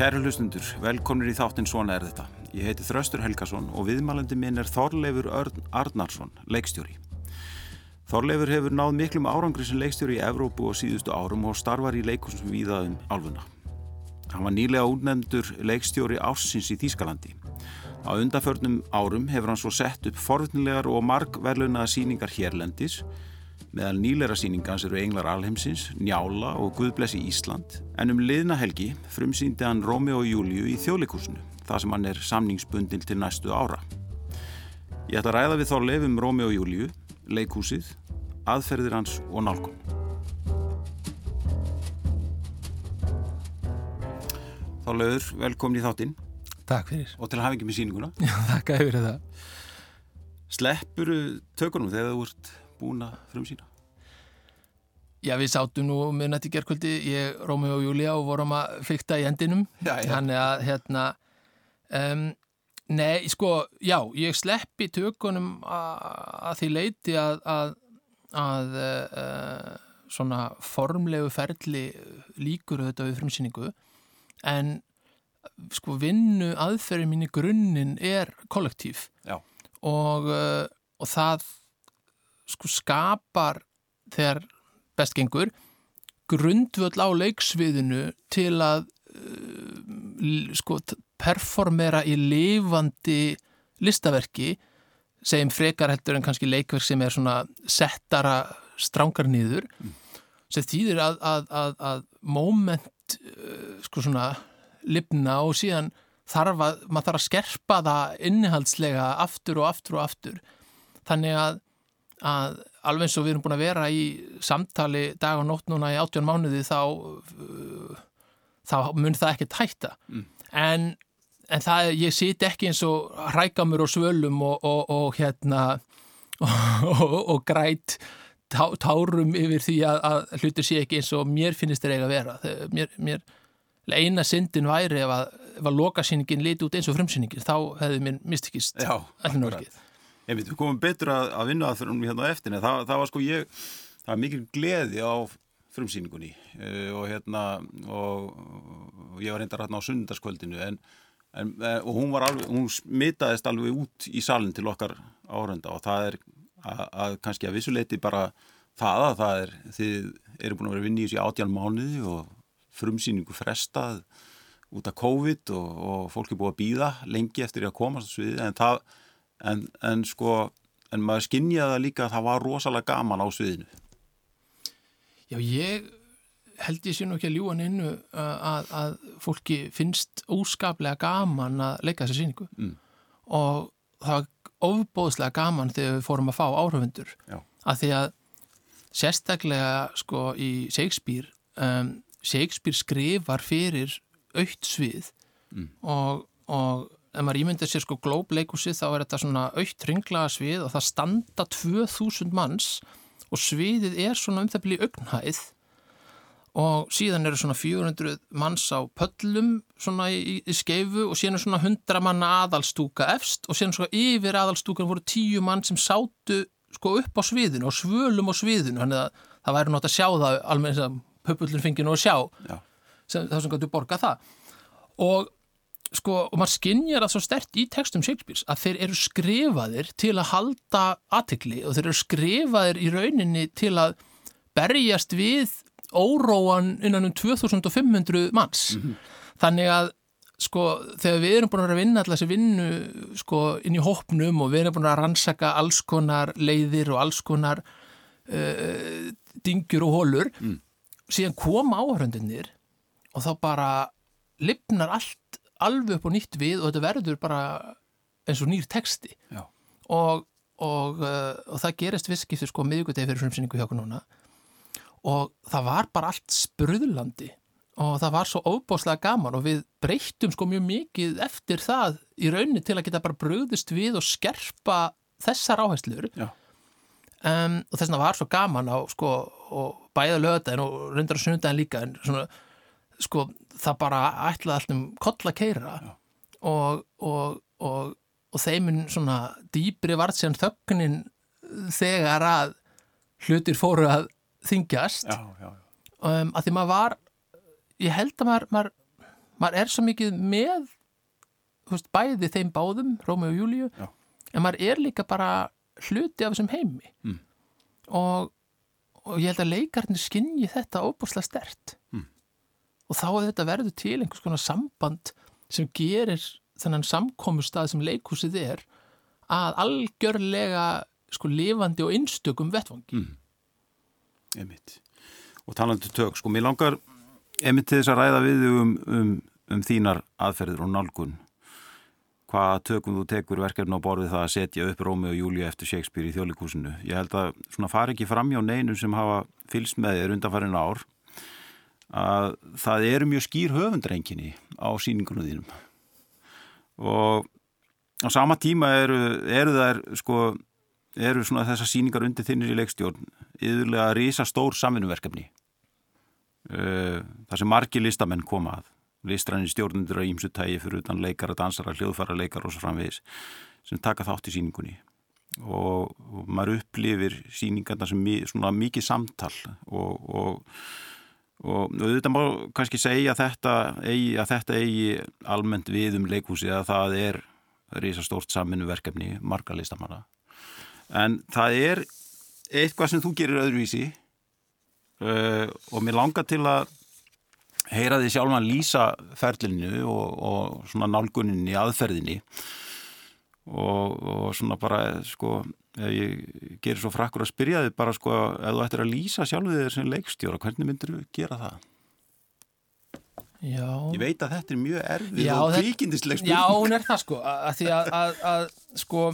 Kæru hlustundur, velkomnir í þáttinn Svona er þetta. Ég heiti Þraustur Helgason og viðmælandi minn er Þorleifur Örn Arnarsson, leikstjóri. Þorleifur hefur náð miklum árangri sem leikstjóri í Evrópu og síðustu árum og starfar í leikunsum viðaðum álfuna. Hann var nýlega útnefndur leikstjóri ársins í Þýskalandi. Á undanförnum árum hefur hann svo sett upp forvitnilegar og margverlunaða síningar hérlendis Meðal nýleira síningans eru Englar Alheimsins, Njála og Guðblessi Ísland en um liðna helgi frumsýndi hann Rómeo og Júliu í þjóðleikursinu, það sem hann er samningsbundin til næstu ára. Ég ætla að ræða við þá lefum Rómeo og Júliu, leikúsið, aðferðir hans og nálgum. Þá lögur, velkomin í þáttinn. Takk fyrir. Og til að hafa ekki með síninguna. Já, takk fyrir það. Sleppuru tökunum þegar þú ert búin að frumsýna? Já, við sátum nú með nætti gerðkvöldi, ég, Rómi og Júlia og vorum að fykta í endinum já, já. þannig að hérna um, nei, sko, já ég sleppi tökunum að því leiti að að, að uh, svona formlegu ferli líkur þetta við frumsýningu en sko vinnu aðferðin mín í grunninn er kollektív og, uh, og það sko skapar þegar bestgengur grundvöld á leiksviðinu til að uh, sko performera í lifandi listaverki segjum frekar heldur en kannski leikverk sem er svona settara strángar nýður mm. sem þýðir að, að, að, að moment uh, sko svona lifna og síðan þarf að, maður þarf að skerpa það innihaldslega aftur og aftur og aftur þannig að að alveg eins og við erum búin að vera í samtali dag og nótt núna í 18 mánuði þá uh, þá mun það ekki tætta mm. en, en það, ég sit ekki eins og hrækamur og svölum og, og, og hérna og, og græt tá, tárum yfir því að, að hlutur sé ekki eins og mér finnist þeir eiga að vera. Mér, mér eina syndin væri ef að, ef að lokasýningin liti út eins og frumsýningin þá hefði mér mistikist allir norgið Veit, við komum betur að, að vinna fyrir hún hérna á eftirni. Það, það var sko ég, það var mikil gleði á frumsýningunni uh, og hérna og, og ég var reyndar hérna á sundarskvöldinu en, en, eh, og hún var alveg, hún smitaðist alveg út í salin til okkar árenda og það er að, að kannski að vissuleiti bara það að það er, þið eru búin að vera vinni í þessi átján mánuði og frumsýningu frestað út af COVID og, og fólk er búin að býða lengi eftir að komast þessu við en það en, en sko en maður skinnjaði líka að það var rosalega gaman á sviðinu Já, ég held ég ekki að ljúan innu að, að fólki finnst óskaplega gaman að leika þessa síningu mm. og það var ofbóðslega gaman þegar við fórum að fá áhrafundur að því að sérstaklega sko í Shakespeare um, Shakespeare skrifar fyrir aukt svið mm. og, og ef maður ímyndir sér sko glóbleikusi þá er þetta svona aukt ringlaga svið og það standa 2000 manns og sviðið er svona um það byrju augnhæð og síðan eru svona 400 manns á pöllum svona í, í skeifu og síðan er svona 100 manna aðalstúka efst og síðan svona yfir aðalstúkan voru 10 mann sem sátu sko upp á sviðinu og svölum á sviðinu þannig að það væri nátt að sjá það alveg eins að pöpullin fengi nú að sjá. Sem, það sem gætu borga það. Og sko, og maður skinnjar það svo stert í textum Shakespeare að þeir eru skrifaðir til að halda aðtikli og þeir eru skrifaðir í rauninni til að berjast við óróan innan um 2500 manns mm -hmm. þannig að sko þegar við erum búin að vinna alltaf þessi vinnu sko inn í hópnum og við erum búin að rannsaka alls konar leiðir og alls konar uh, dingjur og hólur mm. síðan koma áhörundinir og þá bara lifnar allt alveg upp og nýtt við og þetta verður bara eins og nýr texti. Og, og, uh, og það gerist visskiptur sko miðugutegi fyrir frumsynningu hjá okkur núna. Og það var bara allt spröðlandi og það var svo óbáslega gaman og við breyttum sko mjög mikið eftir það í raunin til að geta bara bröðist við og skerpa þessar áherslur. Um, og þess vegna var svo gaman á sko og bæða lögdæðin og reyndar á sunnudæðin líka en svona sko það bara ætlaði allt um koll að keira og, og, og, og þeimin svona dýbri vart sem þögnin þegar að hlutir fóru að þingjast já, já, já. Um, að því maður var ég held að maður, maður, maður er svo mikið með veist, bæði þeim báðum Rómi og Júliu, en maður er líka bara hluti af þessum heimi Mm. og, og ég held að leikarnir skinji þetta óbúslega stert Mm. Og þá að þetta verður til einhvers konar samband sem gerir þennan samkomustað sem leikhúsið er að algjörlega sko lifandi og einstökum vettvangi Mm. Einmitt. Og talandi um tök, sko, mér langar einmitt til þess að ræða við um, um, um þínar aðferðir og nálgun. Hvaða tökum þú tekur verkefni á borðið það að setja upp Rómi og Júlia eftir Shakespeare í þjóðleikúsinu. Ég held að svona fari ekki fram hjá neinum sem hafa fylst með þér undanfærin ár að það eru mjög skýr höfundrenginni á síningunum þínum. Og á sama tíma eru, eru þær sko eru svona þessar síningar undir þinnir í leikstjórn yfirlega rísa stór samvinnverkefni uh, þar sem margi listamenn koma að. Listræni stjórnundur að ímsu tægi fyrir utan leikara, dansara, hljóðfara, leikara og svo framvegis sem taka þátt í síningunni og, og maður upplifir síningarna sem mi, svona mikið samtal og, og og auðvitað má kannski segja að þetta eigi, að þetta eigi almennt við um leikhúsi að það er risastórt samvinnverkefni marga listamanna. En það er eitthvað sem þú gerir öðruvísi uh, og mér langar til að heyra því sjálfan lýsa ferlinu og, og svona nálguninni, aðferðinni og, og svona bara sko, ef ég gerir svo frakkur að spyrja þið bara sko, ef þú ættir að lýsa sjálfið þér sem leikstjóra, hvernig myndir þú gera það? Já, Ég veit að þetta er mjög erfið Já, og kvíkindisleg Já, hún er það sko að, því að, að, að sko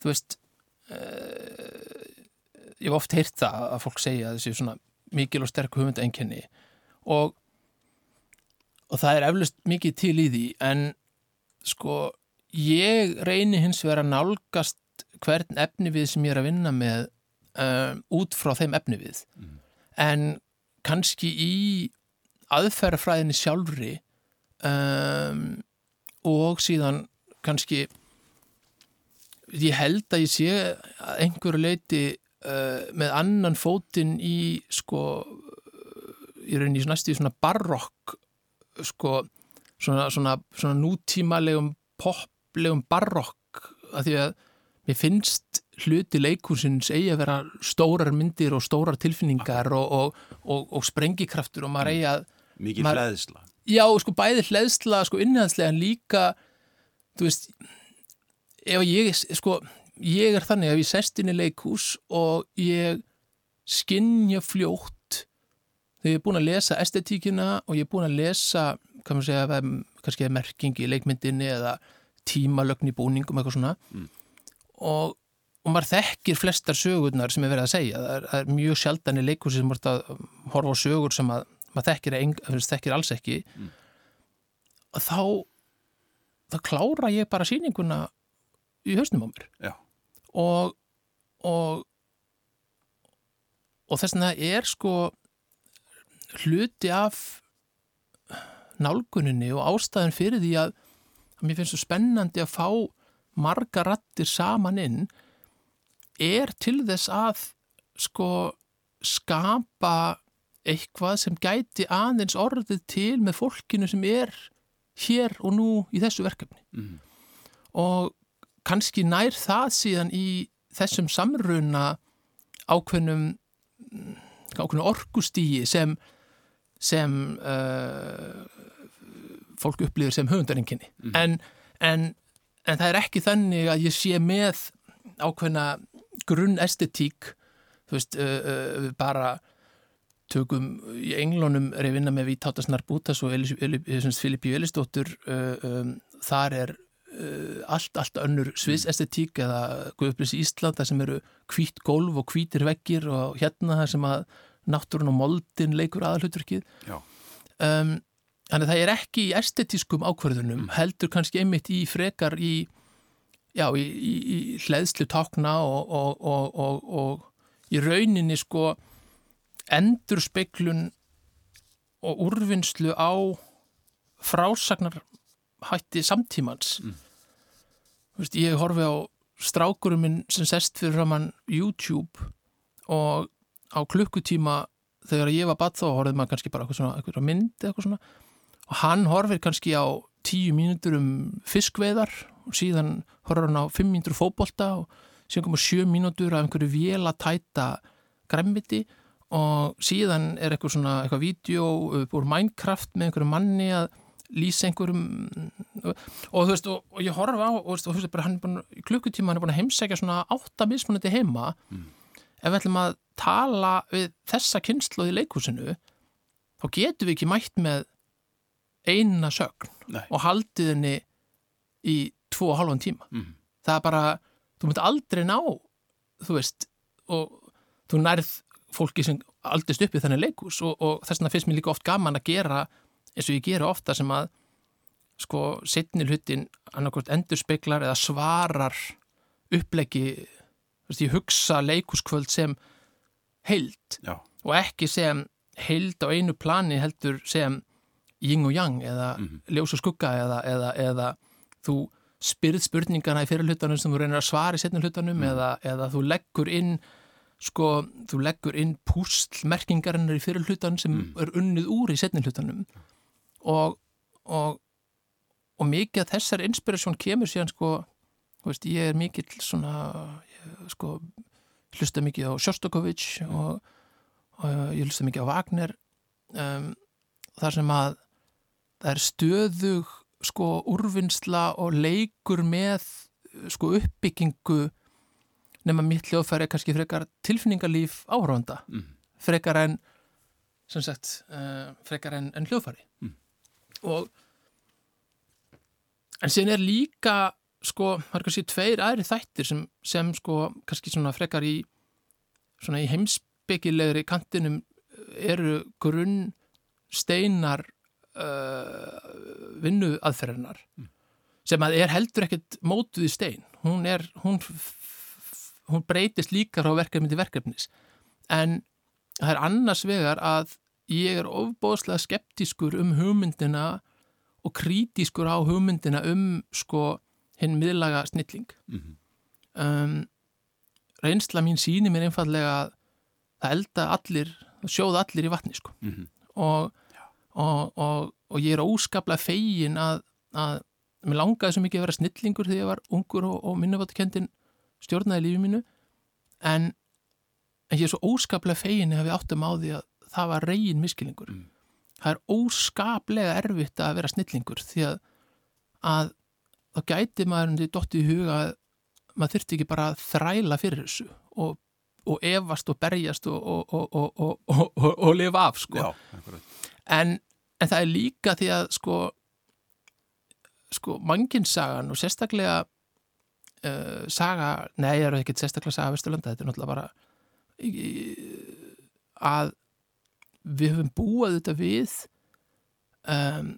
þú veist uh, ég hef oft heyrt það að fólk segja að þessi svona mikil og sterk hugmynda einkenni og og það er eflust mikið til í því en sko ég reyni hins vegar að nálgast hvern efni við sem ég er að vinna með um, út frá þeim efni við en kannski í aðferðafræðinni sjálfri um, og síðan kannski ég held að ég sé að einhverju leiti uh, með annan fótinn í sko í rauninni næstu í svona barokk sko svona, svona, svona nútímalegum poplegum barokk að því að mér finnst hluti leikúsins eigi að vera stórar myndir og stórar tilfinningar og, og, og, og sprengikraftur og maður eigi að Mikið maður- hlæðisla Já, sko bæði hleðsla, sko innhæðslega en líka, þú veist ef ég, sko ég er þannig að ég sest inn í leikhús og ég skinja fljótt þegar ég er búin að lesa estetíkina og ég er búin að lesa, maður segja kannski eða merking í leikmyndinni eða tímalögn í búningum eitthvað svona Mm. og, og maður þekkir flestar sögurnar sem er verið að segja það er, það er mjög sjaldan í leikhúsi sem maður að horfa á sögur sem að maður þekkir, eng, þekkir alls ekki Mm. og þá þá klára ég bara sýninguna í hausnum á mér Já. og og og þess vegna er sko hluti af nálguninni og ástæðin fyrir því að, að mér finnst svo spennandi að fá marga rattir saman inn er til þess að sko skapa eitthvað sem gæti aðeins orðið til með fólkinu sem er hér og nú í þessu verkefni Mhm. og kannski nær það síðan í þessum samruna ákveðnum ákveðnum orkustígi sem sem uh, fólk upplýður sem höfundarenginni Mhm. en, en, en það er ekki þannig að ég sé með ákveðna grunn estetík þú veist, uh, uh, bara tökum í englunum er ég vinna með Vítátasnar Bútas og Filippi Elistóttur uh, um, þar er uh, allt, allt önnur sviðsestetík eða Guðblísi Ísland þar sem eru hvít gólf og hvítir veggir og hérna þar sem að náttúrun og moldin leikur aðalhutverkið Já. um, þannig að það er ekki í estetískum ákverðunum heldur kannski einmitt í frekar í já, í, í, í hleðslu tákna og, og, og, og, og í rauninni sko endur speiklun og úrvinnslu á frásagnar hætti samtímans Mm. Veist, ég horfi á strákurum minn sem sest fyrir framann YouTube og á klukkutíma þegar ég var badd þá horfið maður kannski bara eitthvað svona, eitthvað mynd eða eitthvað svona og hann horfir kannski á tíu mínútur um fiskveðar og síðan horfir hann á fimm mínútur fótbolta og síðan komur sjö mínútur af einhverju vél að tæta græmmiti og síðan er eitthvað svona eitthvað vídeo úr Minecraft með einhverju manni að lýsa einhverjum og þú veist og, og ég horfa á og þú veist bara hann er búin klukkutíma hann er búin að heimsækja svona átta mismunandi heima mm. ef við ætlum að tala við þessa kynslu í leikúsinu þá getum við ekki mætt með eina sögn Nei. og haldið henni í tvo og halvan tíma Mm. það er bara, þú myndi aldrei ná þú veist og þú nærð fólki sem aldist upp í þenni leikús og, og þess vegna finnst mér líka oft gaman að gera eins og ég gera ofta sem að sko setni hlutin annarkort endur speklar eða svarar upplegi veist, ég hugsa leikúskvöld sem heild Já, og ekki sem heild á einu plani heldur sem yin og yang eða Mhm. ljós og skugga eða, eða, eða þú spyrð spurningana í fyrir hlutanum sem þú reynir að svara í setni hlutanum eða, eða þú leggur inn sko, þú leggur inn púslmerkingarinnar í fyrir hlutanum sem Mm. er unnið úr í setni hlutanum og, og og mikið af þessar inspirasjón kemur síðan sko, veist, ég er mikill svona, ég, sko hlusta mikið á Sjostakovich og, og ég hlusta mikið á Wagner um, þar sem að það er stöðug sko úrvinnsla og leikur með sko uppbyggingu nema mitt hljóðfæri er kannski frekar tilfinningarlíf áhörfanda mm. frekar en sem sagt, uh, frekar en, en hljóðfæri Mm. og en síðan er líka sko, það er kannski tveir aðri þættir sem, sem sko, kannski svona frekar í svona í heimsbyggilegri kantinum eru grunn steinar uh, vinnu aðferðinar sem að er heldur ekkert mótuð í stein hún er, hún hún breytist líka frá verkefni til verkefnis en það er annars vegar að ég er ofbóðslega skeptískur um hugmyndina og krítískur á hugmyndina um sko hinn miðlaga snilling Mm. um, reynsla mín síni mér einfallega að það elda allir, sjóða allir í vatni sko Mm. og, og, og, og ég er óskaplega fegin að, að mér langaði svo mikið að vera snillingur þegar ég var ungur og, og minnaváttukendin stjórnaði lífi mínu en, en ég er svo óskaplega fegin að við áttum á því að það var reygin miskilingur Mm. það er óskaplega erfitt að vera snillingur því að, að þá gæti maður undir dottið í huga að maður þurfti ekki bara að þræla fyrir þessu og, og efast og berjast og, og, og, og, og lifa af sko. Já, en, en það er líka því að sko, sko mannkinnsagan og sérstaklega uh, saga, nei, það er ekkert sérstaklega saga Vesturlanda, þetta er náttúrulega bara í, í, að við höfum búið þetta við um,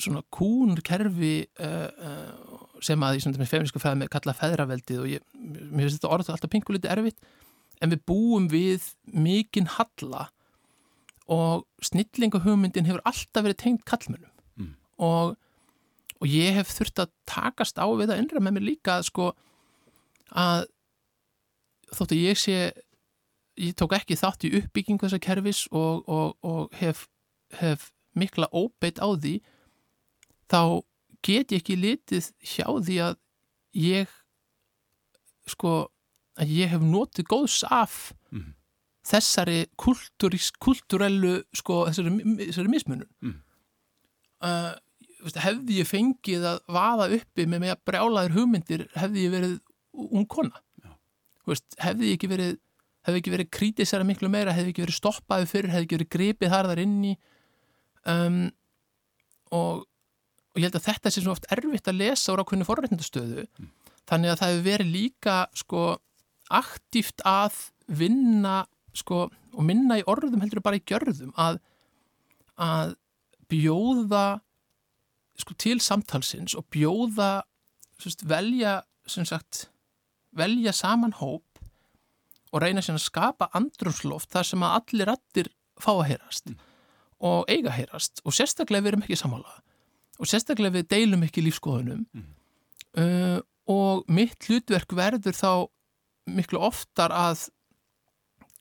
svona kúnkerfi uh, uh, sem að í svona feminísku fæði með kalla feðraveldið og ég, mér finnst þetta orðið alltaf pingu litið erfitt en við búum við mikinn halla og snillingahugmyndin hefur alltaf verið tengt kallmönnum Mm. og, og ég hef þurft að takast á við að innra með mér líka að sko að þótt að ég sé ég tók ekki þátt í uppbyggingu þessa kerfis og, og, og hef, hef mikla óbeitt á því þá get ég ekki litið hjá því að ég sko að ég hef notið góðs af Mhm. Þessari kultúrellu sko þessari, þessari mismunum Mhm. uh, hefði ég fengið að vaða uppi með með að brjálaðir hugmyndir hefði ég verið ung kona. Veist, hefði ég ekki verið hefði ekki verið krítisara miklu meira hefði ekki verið stoppaði fyrir, hefði ekki verið gripið þar þar inn í um, og, og ég held að þetta sé svo oft erfitt að lesa úr ákveðinu forréttindastöðu. Þannig að það hefur verið líka sko aktíft að vinna sko og minna í orðum heldur bara í gjörðum að, að bjóða sko til samtalsins og bjóða sérst, velja sagt velja saman hóp og reyna sér að skapa andrumsloft þar sem að allir rattir fá að heyrast og eiga að heyrast. Og sérstaklega við erum ekki samála og sérstaklega við deilum ekki lífskoðunum Mm. uh, og mitt hlutverk verður þá miklu oftar að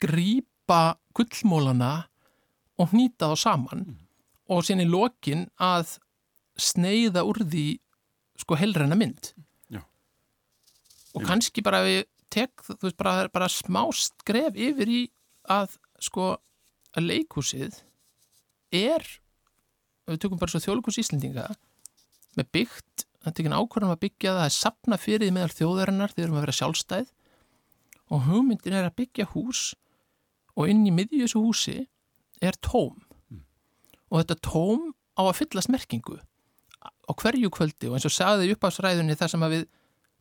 grípa gullmólana og hnýta þá saman og síðan í lokin að sneiða úr því sko helræna mynd. Já. og kannski bara við tek, þú veist, bara, bara smá skref yfir í að sko að leikhúsið er við tökum bara svo þjóðleikus Íslendinga með byggt, er ekki ákvörðan að byggja það, það er sapna fyrir því meðal þjóðarinnar þegar við erum að vera sjálfstæð. Og hugmyndin er að byggja hús og inn í miðju þessu húsi er tóm. Og þetta tóm á að fyllast merkingu á hverju kvöldi og eins og sagði upp á sræðunni þar sem að við,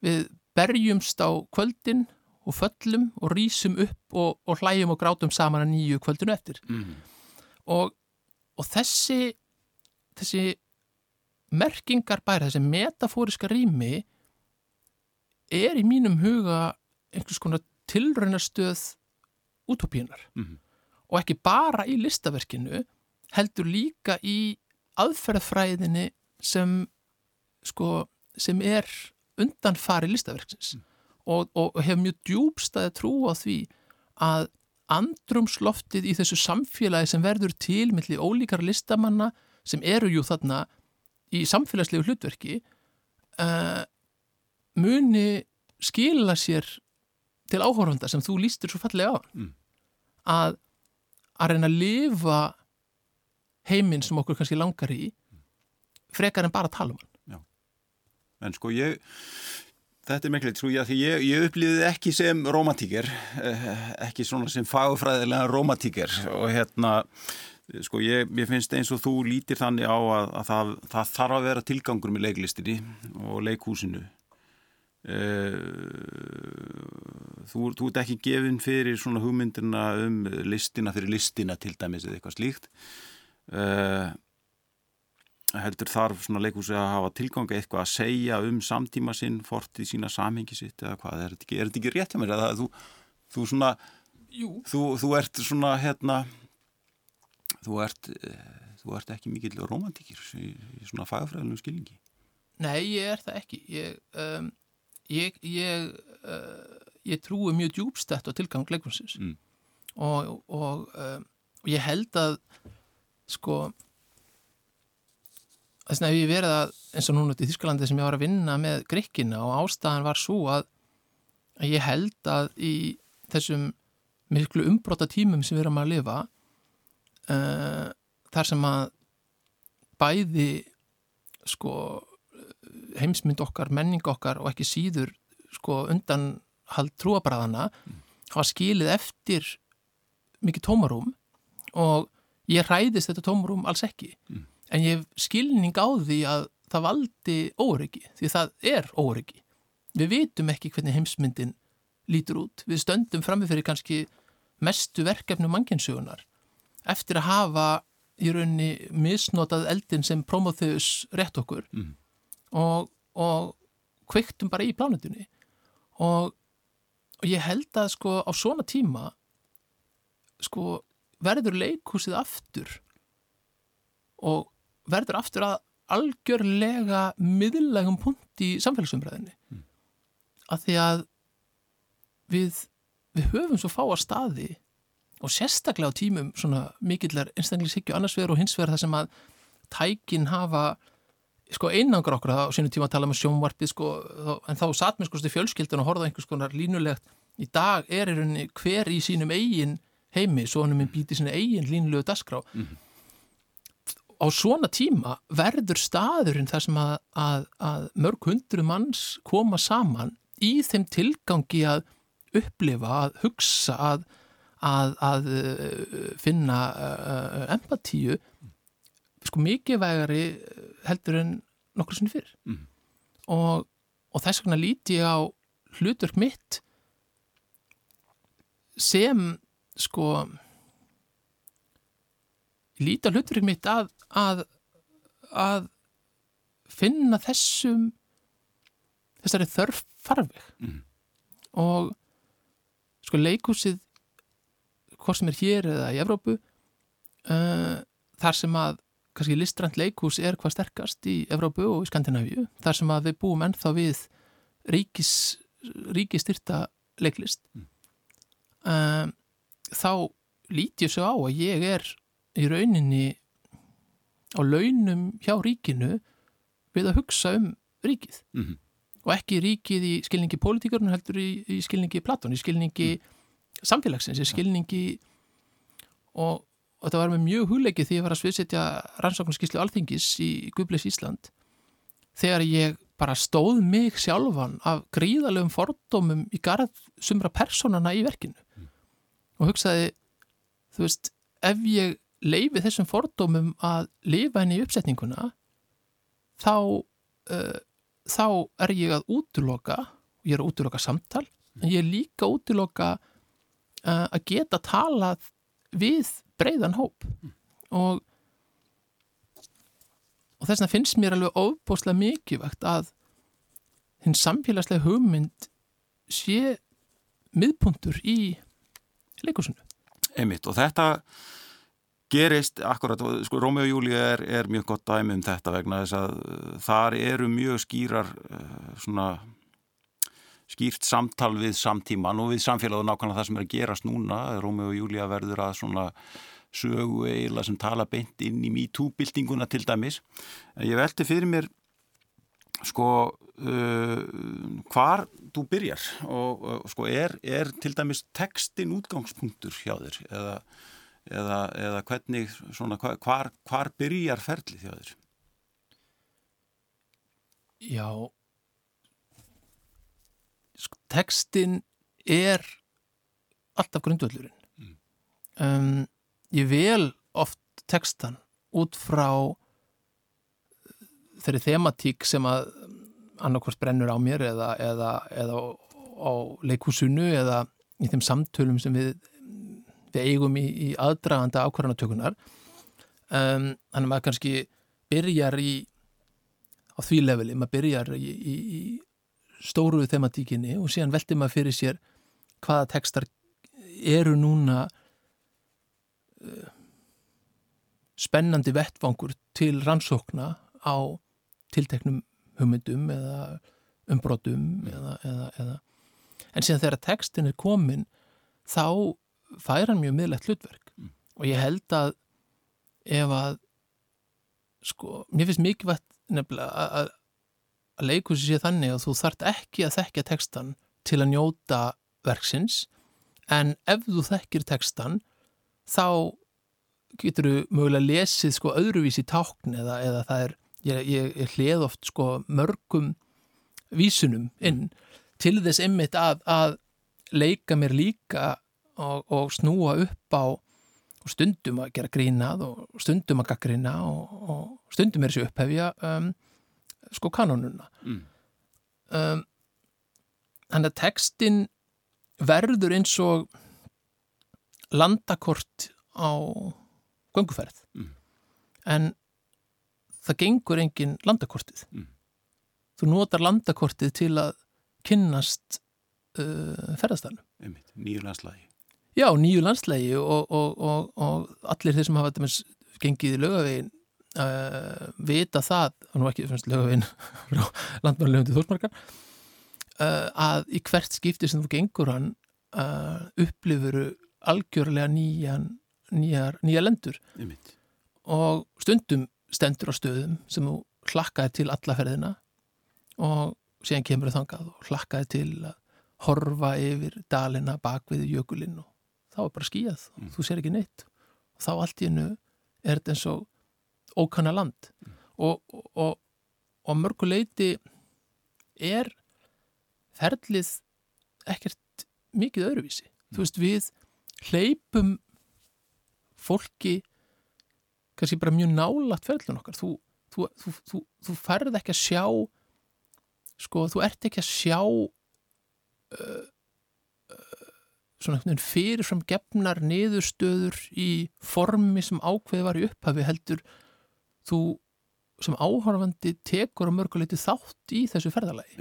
við berjumst á kvöldin og föllum og rýsum upp og, og hlæjum og grátum saman að nýju kvöldinu eftir. Mm. og, og þessi þessi merkingar bæra, þessi metafóriska rými er í mínum huga einhvers konar tilraunastöð útópíunar Mhm. og ekki bara í listaverkinu heldur líka í aðferðfræðinni sem sko, sem er undanfari listaverksins og, og, og hef mjög djúbstæði trú á því að andrumsloftið í þessu samfélagi sem verður til milli ólíkar listamanna sem eru jú þarna í samfélagslegu hlutverki uh, muni skila sér til áhorfanda sem þú lístur svo fallega á Mm. Að að reyna að lifa heiminn sem okkur kannski langar í frekar en bara tala um hann En sko ég, þetta er mikilvægt, sko ég, ég, ég upplýði ekki sem romantíker, eh, ekki svona sem fagfræðilega romantíker og hérna, sko ég, ég finnst eins og þú lítir þannig á að, að það, það þarf að vera tilgangur með leiklistinni og leikhúsinu. Eh, Þú, þú ert ekki gefin fyrir svona hugmyndina um listina fyrir listina til dæmis eða eitthvað slíkt. Uh, heldur þarf svona leikhúsi að hafa tilgangi eitthvað að segja um samtíma sinn, fortið sína samhengi sitt eða hvað, er þetta ekki, er þetta ekki rétt hjá mér? Eða þú, þú svona þú, þú ert svona hérna þú ert eh, þú ert ekki mikill romantíkir í, í svona fagafræðilegu skilningi? Nei, ég er það ekki. Ég, um, ég, ég, uh, ég trúi mjög djúbstætt á tilgang leikvarsins Mm. og, og, um, og ég held að sko þess vegna hef ég verið að eins og núna út í Þískalandi sem ég var að vinna með grikkina og ástæðan var svo að, að ég held að í þessum miklu umbróta tímum sem við erum að lifa uh, þar sem að bæði sko heimsmynd okkar, menning okkar og ekki síður sko undan hald trúabræðana hafa skilið eftir mikið tómarum og ég hræðist þetta tómarum alls ekki. Mm. en ég hef skilning á því að það valdi óryggi því það er óryggi við vitum ekki hvernig heimsmyndin lítur út, við stöndum framifyrir kannski mestu verkefnu mannkynsugunar eftir að hafa í rauninni misnotað eldin sem Prometheus rétt okkur. Mm. Og, og kveiktum bara í plánutunni og, og ég held að sko á svona tíma sko verður leikhúsið aftur og verður aftur að algjörlega miðlægum punkt í samfélagsumræðinni Mm. að því að við, við höfum svo fáa staði og sérstaklega á tímum svona mikillar einstaklingshyggju annars vegar og hins vegar það sem að tækin hafa sko einangra okkur á sínum tíma að tala um sjónvarpið sko, en þá satt mér sko fjölskyldun og horfða á einhvers konar línulegt í dag er í rauninni hver í sínum eigin heimi, svo hann minn býti sína eigin línulegu dasgrá Mhm. á svona tíma verður staðurinn þar sem að, að, að mörg hundru manns koma saman í þeim tilgangi að upplifa, að hugsa að, að, að uh, finna uh, empatíu sko mikilvægari heldur en nokkur sinni fyrr Mhm. og, og þess vegna líti ég á hlutverk mitt sem sko líti á hlutverk mitt að, að að finna þessum þessari þörf farveg Mhm. og sko leikhúsið hvort sem er hér eða í Evrópu uh, þar sem að kannski listrænt leikhús er hvað sterkast í Evrópu og í Skandinavíu þar sem að við búum ennþá við ríkis, ríkistyrta leiklist Mm. um, þá lít ég svo á að ég er í rauninni á launum hjá ríkinu við að hugsa um ríkið mm -hmm. og ekki ríkið í skilningi pólitíkurinn heldur í, í skilningi Platón, í skilningi mm. samfélagsins, í skilningi og, og þetta var með mjög hugleikið því ég var að sviðsetja rannsóknarskíslu alþingis í Guðbleis Ísland þegar ég bara stóð mig sjálfan af gríðalegum fordómum í garð sumra personana í verkinu mm. og hugsaði þú veist, ef ég leifi þessum fordómum að lifa henni í uppsetninguna þá uh, þá er ég að útloka ég er að útloka samtal en ég er líka að útloka uh, að geta talað við breyðan hóp og og þess vegna finnst mér alveg ofbóslega mikilvægt að hinn samfélagslega hugmynd sé miðpuntur í leikusinu. Einmitt og þetta gerist akkurat, sko Rómi og Júli er, er mjög gott dæmi um þetta vegna þess að uh, þar eru mjög skýrar uh, svona skýrt samtal við samtíman og við samfélag og nákvæmlega það sem er að gerast núna Rómi og Júli að verður að svona sögu eiginlega sem tala beint inn í MeToo-bildinguna til dæmis ég velti fyrir mér sko uh, hvar þú byrjar og uh, sko er, er til dæmis textin útgangspunktur hjá þér eða eða, eða hvernig svona, hvar, hvar byrjar ferlið hjá þér? Já tekstin er alltaf grundvöldurinn mm. um, ég vel oft tekstan út frá þeirri thematík sem að annarkvæmst brennur á mér eða, eða, eða á, á leikúsunu eða í þeim samtölum sem við við eigum í, í aðdraganda ákvarðanatökunar um, þannig að maður kannski byrjar í á því leveli, maður byrjar í, í, í stóruðu thematíkinni og síðan veldir maður fyrir sér hvaða tekstar eru núna uh, spennandi vettvangur til rannsókna á tilteknum hugmyndum eða umbrotum eða, eða, eða en síðan þegar tekstin er komin þá fær hann mjög miðlegt hlutverk mm. og ég held að ef að sko, mér finnst mikilvægt nefnilega að, að leikursi sé þannig að þú þart ekki að þekkja tekstan til að njóta verksins en ef þú þekkir tekstan þá getur þú mögulega lesið sko öðruvísi tákn eða, eða það er, ég, ég, ég hlið oft sko mörgum vísunum inn til þess ymmit að, að leika mér líka og, og snúa upp á stundum að gera grínað og stundum að gaggrina og, og stundum er þessi upphefja um, sko kanonuna mm. um, þannig að textin verður eins og landakort á gönguferð mm. en það gengur engin landakortið mm. þú notar landakortið til að kynnast uh, ferðarstæðnum nýju landslægi Já, nýju landslægi og, og, og, og allir þeir sem hafa gengið í lögavegin uh, vita það, og nú ekki lögavegin frá landmannlegundið þórsmarkar uh, að í hvert skipti sem þú gengur hann uh, upplifuru algjörlega nýjan, nýjar, nýja lendur. Og stundum stendur á stöðum sem þú hlakkaði til alla ferðina og síðan kemur það þangað og hlakkaði til að horfa yfir dalina bak við jökulinn og þá er bara skíjað og mm. þú sér ekki neitt. Og þá allt í hennu er þetta eins og ókanna land mm. og, og, og mörguleiti er ferlið ekkert mikið öðruvísi mm. þú veist við hleypum fólki kannski bara mjög nálagt ferlun okkar þú, þú, þú, þú ferð ekki að sjá sko þú ert ekki að sjá uh, svona fyrirfram gefnar niðurstöður í formi sem ákveði var í upphafi heldur þú sem áhörfandi tekur á mörguleiti þátt í þessu ferðalagi.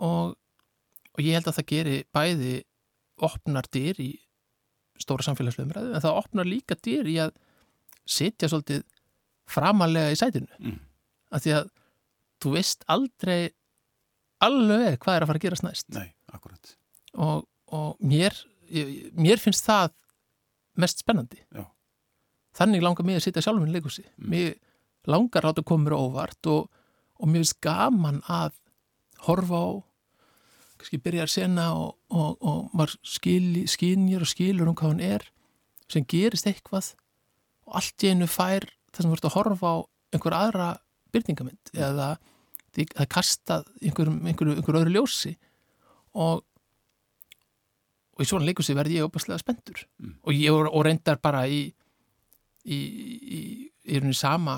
Og, og ég held að það geri bæði opnar dyr í stóra samfélagsleumræðu en það opnar líka dyr í að sitja svolítið framalega í sætinu. Mm. að því að þú veist aldrei alveg hvað er að fara að gerast næst. Nei, akkurat. Og og mér, mér finnst það mest spennandi. Já. Þannig langar mig að sitja sjálfum í leikhúsi. Mér langar átt að koma óvart og, og mér finnst gaman að horfa á kannski byrja að sena og, og, og maður skil, skynjar og skilur um hvað hún er sem gerist eitthvað og allt í einu fær það sem verður að horfa á einhver aðra byrtingamind eða því, það er kastað einhverjum, einhverju, einhverju öðru ljósi. Og og í svona leikursi verði ég opaslega spendur Mm. og ég og, og reyndar bara í í, í, í rauninni sama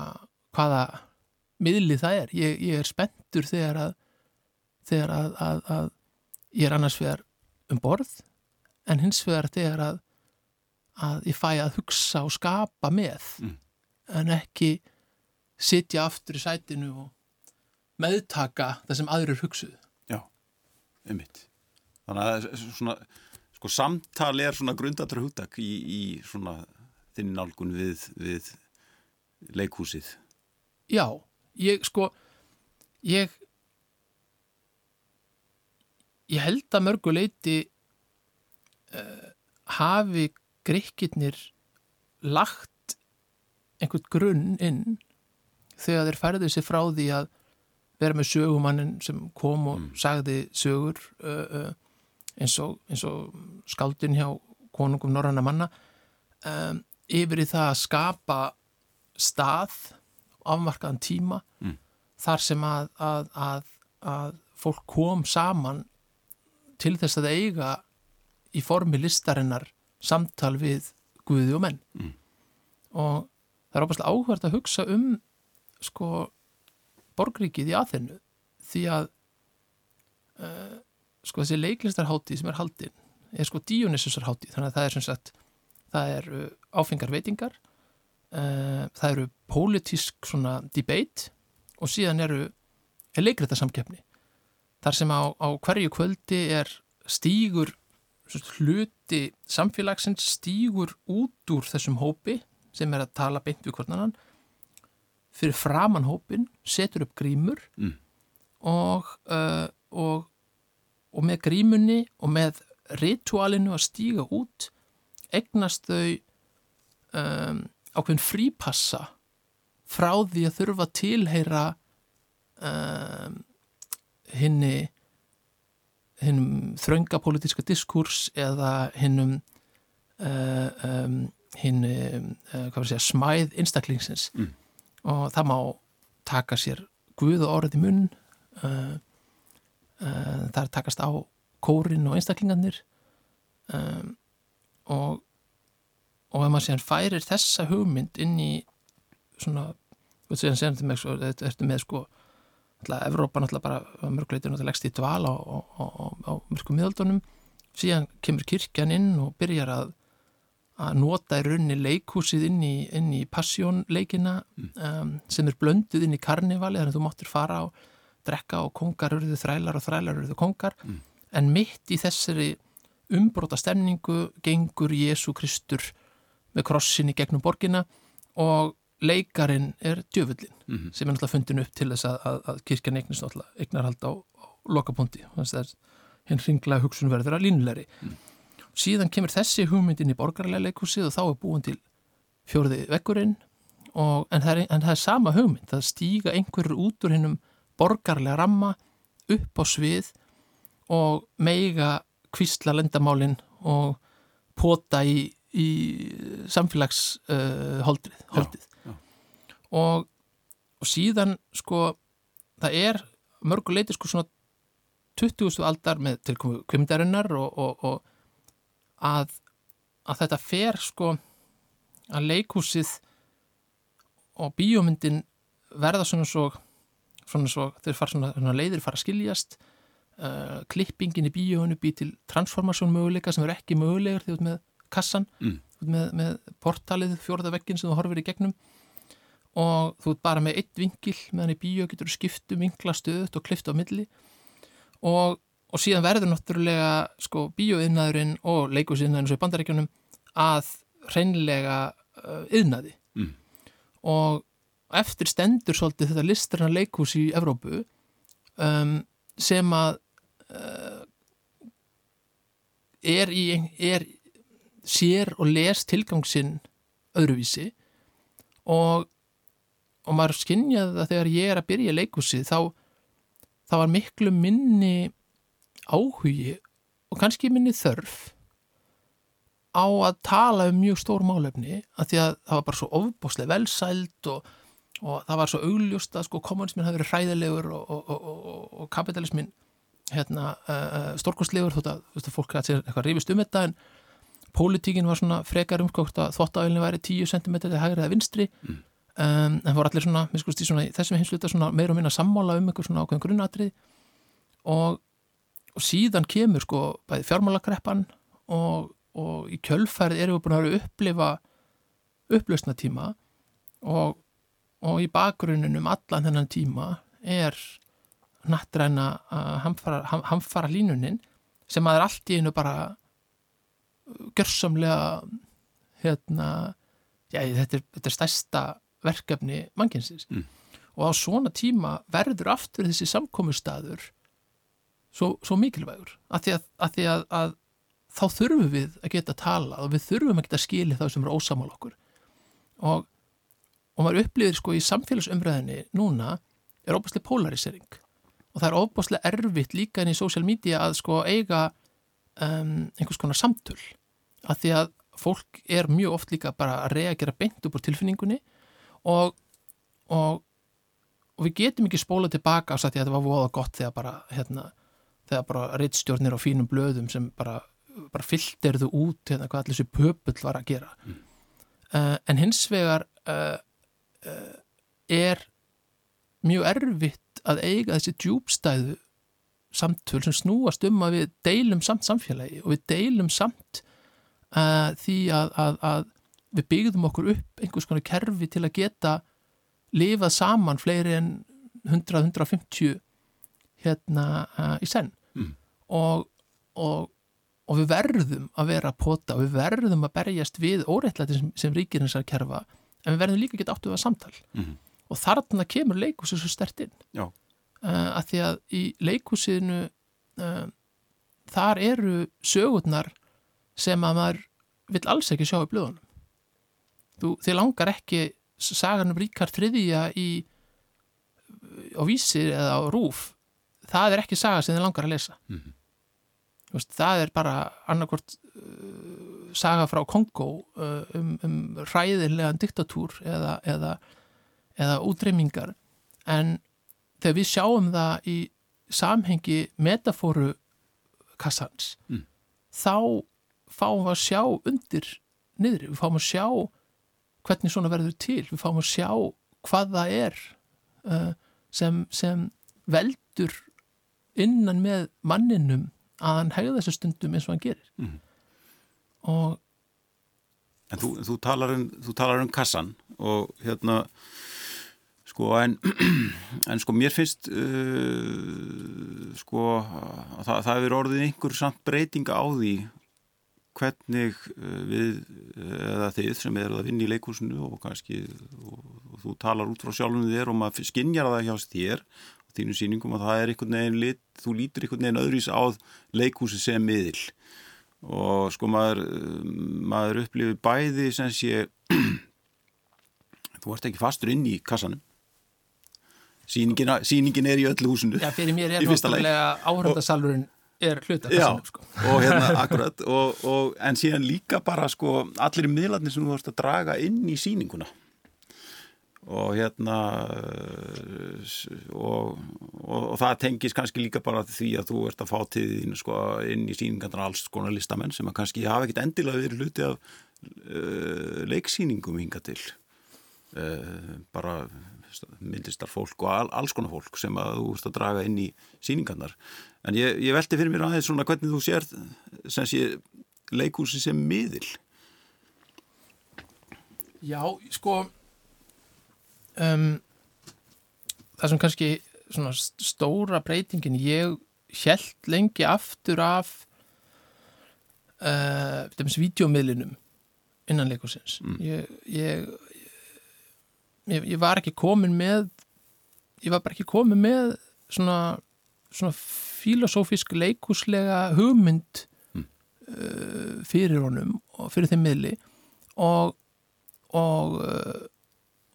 hvaða miðli það er ég, ég er spendur þegar að þegar að, að, að ég er annars vegar um borð en hins vegar þegar að að ég fæ að hugsa og skapa með Mm. en ekki sitja aftur í sætinu og meðtaka það sem aðrir hugsuðu Já, einmitt. Þannig að svona, sko, samtal er svona grundatur hugtak í, í svona þinn nálgun við, við leikhúsið. Já, ég sko ég ég held að mörgu leiti uh, hafi greikirnir lagt einhvern grunn inn þegar þeir færðu sér frá því að vera með sögumannin sem kom og sagði sögur uh, uh, eins, og, eins og skáldin hjá konungum norranna manna um, yfir í það að skapa stað afmarkaðan tíma Mm. þar sem að, að, að, að fólk kom saman til þess að eiga í formi listarinnar samtal við guði og menn Mm. og það er ábærslega áhvert að hugsa um sko borgríkið í aðhennu því að uh, sko þessi leiklistarháttið sem er haldin er sko Dionysusarháttið þannig að það er sem sagt það er uh, áfengar veitingar uh, það eru pólitísk svona debate og síðan eru er leikræta samkeppni þar sem á, á hverju kvöldi er stígur hluti samfélagsins stígur út úr þessum hópi sem er að tala beint við hvornanan fyrir framan hópin setur upp grímur Mm. og, uh, og og með grímunni og með ritualinu að stíga út egnast þau um, ákveðin frípassa frá því að þurfa tilheyra um, hinni hinnum þrönga pólitíska diskurs eða hinnum uh, um, hinn uh, var að segja, smæð einstaklingsins Mm. og það má taka sér guð og orðið munn uh, uh, að takast á kórin og einstaklingarnir um, og og ef maður síðan færir þessa hugmynd inn í svona sem þetta ertu með sko alltaf Evrópa náttúrulega bara mörgleitur náttúrulega leggst í dvala á, mörgum miðaldunum. Síðan kemur kirkjan inn og byrjar að að nota í rauninni leikhúsið inn í, inn í passjónleikina um, sem er blönduð inn í karnivali þannig að þú máttir fara og drekka og kongar urðu þrælar og þrælar urðu kongar. Mm. en mitt í þessari umbróta stemningu gengur Jésu Kristur með krossin í gegnum borgina og leikarin er djöfullin Mhm. sem er náttúrulega fundin upp til þess að, að, að kirkjan eignist náttúrulega eignarhald á, á lokapunkti þannig að hinn ringlega hugsun verður að línulegri. Síðan kemur þessi hugmynd inn í borgarlega leikhúsið og þá er búin til fjórði vekkurinn og, en, það er, en það er sama hugmynd. Það stíga einhverjur út úr hinnum borgarlega ramma upp á svið og meiga kvísla lendamálin og pota í, í samfélagsholdrið uh, holdrið, holdið. já. Og, og síðan sko það er mörguleiti sko svona 20. aldar með tilkomu kvimdarinnar og, og, og að, að þetta fer sko að leikhúsið og bíómyndin verða svona svo svona svo, þeir fara svona, svona leiðir fara að skiljast uh, klippingin í bíóinu býr til transformasjón möguleika sem er ekki mögulegur þegar þú ert með kassan Mm. ert með, með portalið fjórða veggin sem þú horfir í gegnum og þú ert bara með eitt vinkil meðan í bíó getur þú skiptu vinkla stöðut og klift á milli og, og síðan verður náttúrulega sko bíóiðnaðurinn og leikusiðnaðurinn svo í bandarækjunum að hreinlega uh, yðnaði Mm. og eftir stendur svolítið þetta listrana leikhús í Evrópu um, sem að er í er sér og les tilgangsinn öðruvísi og, og maður skinnjaði það þegar ég er að byrja leikúsið þá, þá var miklu minni áhugi og kannski minni þörf á að tala um mjög stór málefni að því að það var bara svo ofbáslega velsælt og, og það var svo augljóst að sko kommunismin hafi verið hræðilegur og, og, og kapitalismin hérna, uh, stórkostlegur þótt að, að fólk hætti sér eitthvað rifist um þetta en pólitíkin var svona frekar umskókt að þvóttavælni væri 10 cm eða hægri eða vinstri mm. um, en voru allir svona, minnst í svona þessum heimsluta svona meira og minna sammála um einhver svona ákveðin grunnatrið og, og síðan kemur sko bæði fjármálagreppan og og í kjölfærið erum við búin að upplifa upplausna tíma og, og í bakgrunnum um allan þennan tíma er nattræna að hamfara, ham, hamfara línunin sem að er allt í einu bara görsamlega hérna já, þetta, er, þetta er stærsta verkefni mannkynsins. Mm. og á svona tíma verður aftur þessi samkomiðstaður svo, svo mikilvægur. Að því að, að, því að, að þá þurfum við að geta tala og við þurfum að geta skili þá sem eru ósamál okkur. Og, og maður upplifir sko í samfélagsumræðinni núna er óbúslega polarisering og það er óbúslega erfitt líka inn í social media að sko eiga um, einhvers konar samtöl að því að fólk er mjög oft líka bara að reagera beint upp úr tilfinningunni og, og, og við getum ekki spóla tilbaka að þetta var voða gott þegar bara hérna, þegar bara reittstjórnir á fínum blöðum sem bara bara fyllterðu út hérna, hvað allir þessi pöpull var að gera mm. uh, en hins vegar uh, uh, er mjög erfitt að eiga þessi djúbstæðu samtöl sem snúast um að við deilum samt samfélagi og við deilum samt því að, að, að við byggðum okkur upp einhvers konar kerfi til að geta lifað saman fleiri en 100-150 hérna í senn mm. og, og og við verðum að vera að pota og við verðum að berjast við óreittlæti sem, sem ríkir þessar kerfa en við verðum líka að geta áttu að samtal mm. Og þarna kemur leikúsið svo stert inn. Uh, að því að í leikúsinu uh, þar eru sögurnar sem að maður vil alls ekki sjá í blöðunum. Þú, þið langar ekki saganum Ríkard þriðja í á vísir eða á rúf það er ekki saga sem þið langar að lesa. Mm -hmm veist, það er bara annarkort uh, saga frá Kongo um, um ræðilegan diktatúr eða, eða, eða útreymingar en þegar við sjáum það í samhengi metafóru kassans mm. þá fáum við að sjá undir niður, við fáum að sjá hvernig svona verður til, við fáum að sjá hvað það er uh, sem, sem veldur innan með manninum að hann hegða þessu stundum eins og hann gerir mm. og En þú, þú, talar um, þú talar um kassan og hérna sko en, en sko mér finnst uh, sko að það, það er orðið einhver samt breytinga á því hvernig uh, við eða þið sem eru að vinna í leikúsinu og kannski og, og þú talar út frá sjálfum þér og maður skinnjar það hjá þér þínu síningum og það er einhvern veginn lit, þú lítur einhvern veginn öðruís á leikhúsi sem miðil. Og sko maður maður upplifir bæði sem sé þú ert ekki fastur inn í kassanum síningin, síningin er í öllu húsinu. Já, fyrir mér er náttúrulega áhörndasalurinn er hluta kassanum sko. og hérna akkurat og, og, en síðan líka bara sko allir miðlarnir sem þú vorust að draga inn í síninguna og hérna og, og, það tengis kannski líka bara því að þú ert að fá tíðin sko, inn í síningandana alls konar listamenn sem að kannski hafa ekkit endilega verið hluti af uh, leiksýningum hinga til. Uh, bara myndistar fólk og all, alls konar fólk sem að þú ert að draga inn í síningarnar en ég, ég velti fyrir mér aðeins svona hvernig þú sér sem sé leikúsi sem miðil. Já, sko um, það sem kannski stóra breytingin ég held lengi aftur af uh, þessi videómiðlinum innan leikusins mm. ég, ég, ég, ég var ekki komin með ég var bara ekki komin með svona, svona filosófisk leikuslega hugmynd mm. uh, fyrir honum og fyrir þeim miðli og, og uh,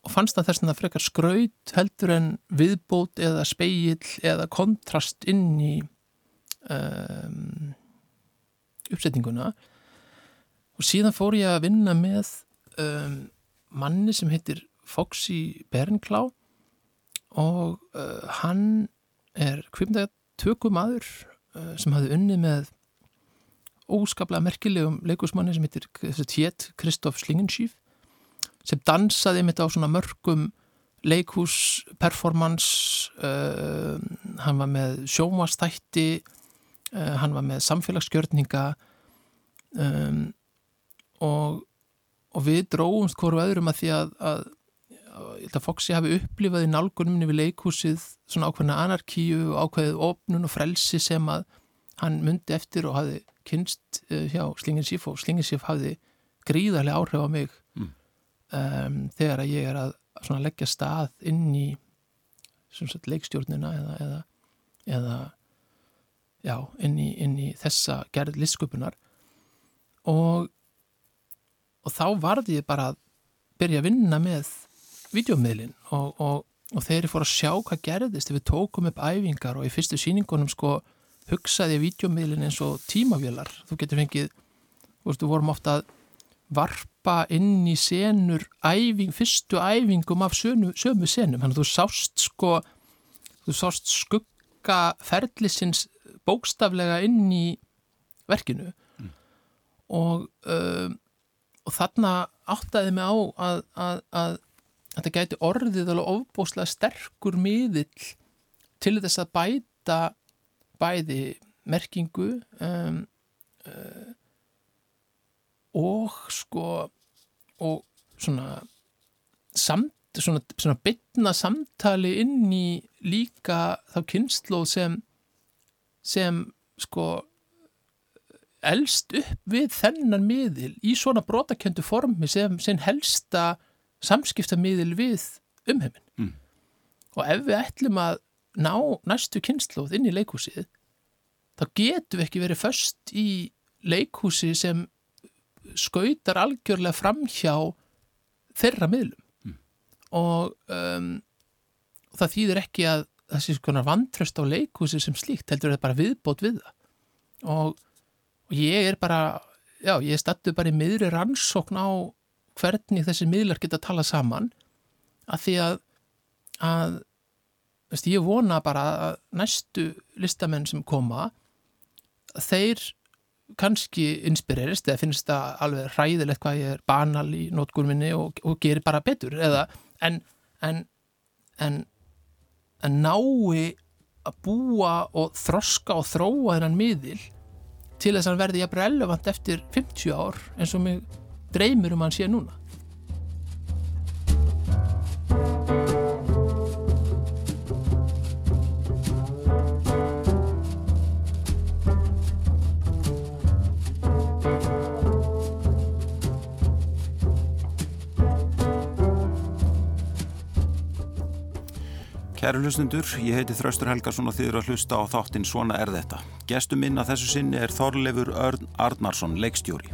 fannst það þess að það frekar skraut heldur en viðbót eða speill eða kontrast inn í um, uppsetninguna og síðan fór ég að vinna með um, manni sem heitir Foxy Bernklá og uh, hann er kvipndag tökumadur uh, sem hafði unnið með óskaplega merkilegum leikusmanni sem heitir Tjét Kristoff Slingenschíf sem dansaði mitt á svona mörgum leikhús, performance uh, hann var með sjómastætti hann var með samfélagsgjörninga um, og, og við dróumst hverju öðrum að því að, að, að Foxi hafi upplifað í nálgunum við leikhúsið svona ákveðna anarkíu og ákveðið opnun og frelsi sem að hann myndi eftir og hafi kynst uh, hjá Slinginsíf og Slinginsíf hafi gríðarlega áhrif á mig mm. um, þegar að ég er að leggja stað inn í sagt, leikstjórnina eða, eða, eða já, inn, í, inn í þessa gerð listsköpunar og, og þá varði ég bara að byrja að vinna með videómiðlin og, og, og þegar ég fór að sjá hvað gerðist. Við tókum upp æfingar og í fyrstu síningunum sko hugsaði videómiðlin eins og tímavélar. Þú getur fengið, þú veist, við vorum ofta að varpa inn í senur æfing, fyrstu æfingum af sömu, sömu senum, þannig að þú sást sko, þú sást skugga ferlisins bókstaflega inn í verkinu. Mm. og um, og þarna áttaði mig á að, að, að, að þetta gæti orðið alveg ofbóslega sterkur miðill til þess að bæta bæði merkingu um, uh, og sko og svona samt, svona, svona bytna samtali inn í líka þá kynnslóð sem sem sko elst upp við þennan miðil í svona brotakjöndu formi sem, sem helsta samskiptamiðil við umheimin mm. og ef við ætlum að ná næstu kynnslóð inn í leikhúsið þá getum við ekki verið först í leikhúsi sem skautar algjörlega fram hjá þeirra miðlum mm. og um, það þýðir ekki að það sé svona vantröst á leikhúsi sem slíkt heldur það bara viðbót við það og, og ég er bara já, ég stattu bara í miðri rannsókn á hvernig þessi miðlar geta að tala saman að því að, að veist, ég vona bara að næstu listamenn sem koma þeir kannski inspirerist eða finnst það alveg ræðilegt hvað ég er banal í nótgurminni og, og gerir bara betur eða en, en, en, en nái að búa og þroska og þróa þennan miðil til þess að hann verði jafnvel relevant eftir 50 ár eins og mig dreymir um hann sé núna Kæru hlustundur, ég heiti Þraustur Helgarsson og þið eru að hlusta á þáttinn Svona er þetta. Gestum minn að þessu sinni er Þorleifur Örn Arnarsson, leikstjóri.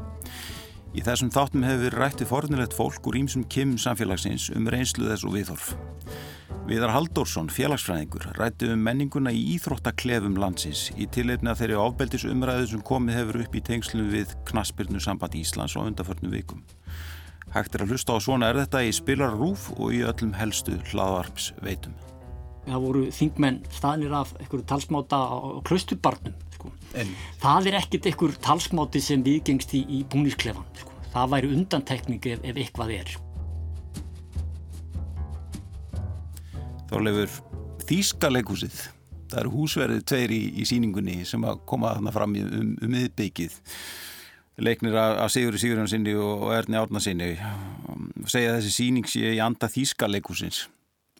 Í þessum þáttum hefur verið rættið fornilegt fólk úr ímsum kim samfélagsins um reynslu þess og viðhorf. Viðar Haldórsson, félagsfræðingur, rætti um menninguna í íþróttaklefum landsins í að þeirri ábeldis umræðu sem komið hefur upp í tengslu við Knaspirnu samband Íslands og undarförnum vikum. Hægt er að hlusta á Svona er þetta í spilarrúf og í öllum helstu hlaðvarps veitum það voru þingmenn staðnir af einhverju talsmáta á klausturbarnum sko. það er ekkert einhver talsmáti sem viðgengst í, í búnisklefan sko. það væri undantekning ef, ef eitthvað er Þorleifur Þýskaleghúsið það eru húsverðið tveir í, í síningunni sem að koma þarna fram um, um miðbyggið leiknir af Sigurði Sigurðansinni og Erni Árnarsinni segja þessi síning sé í anda Þýskaleghúsins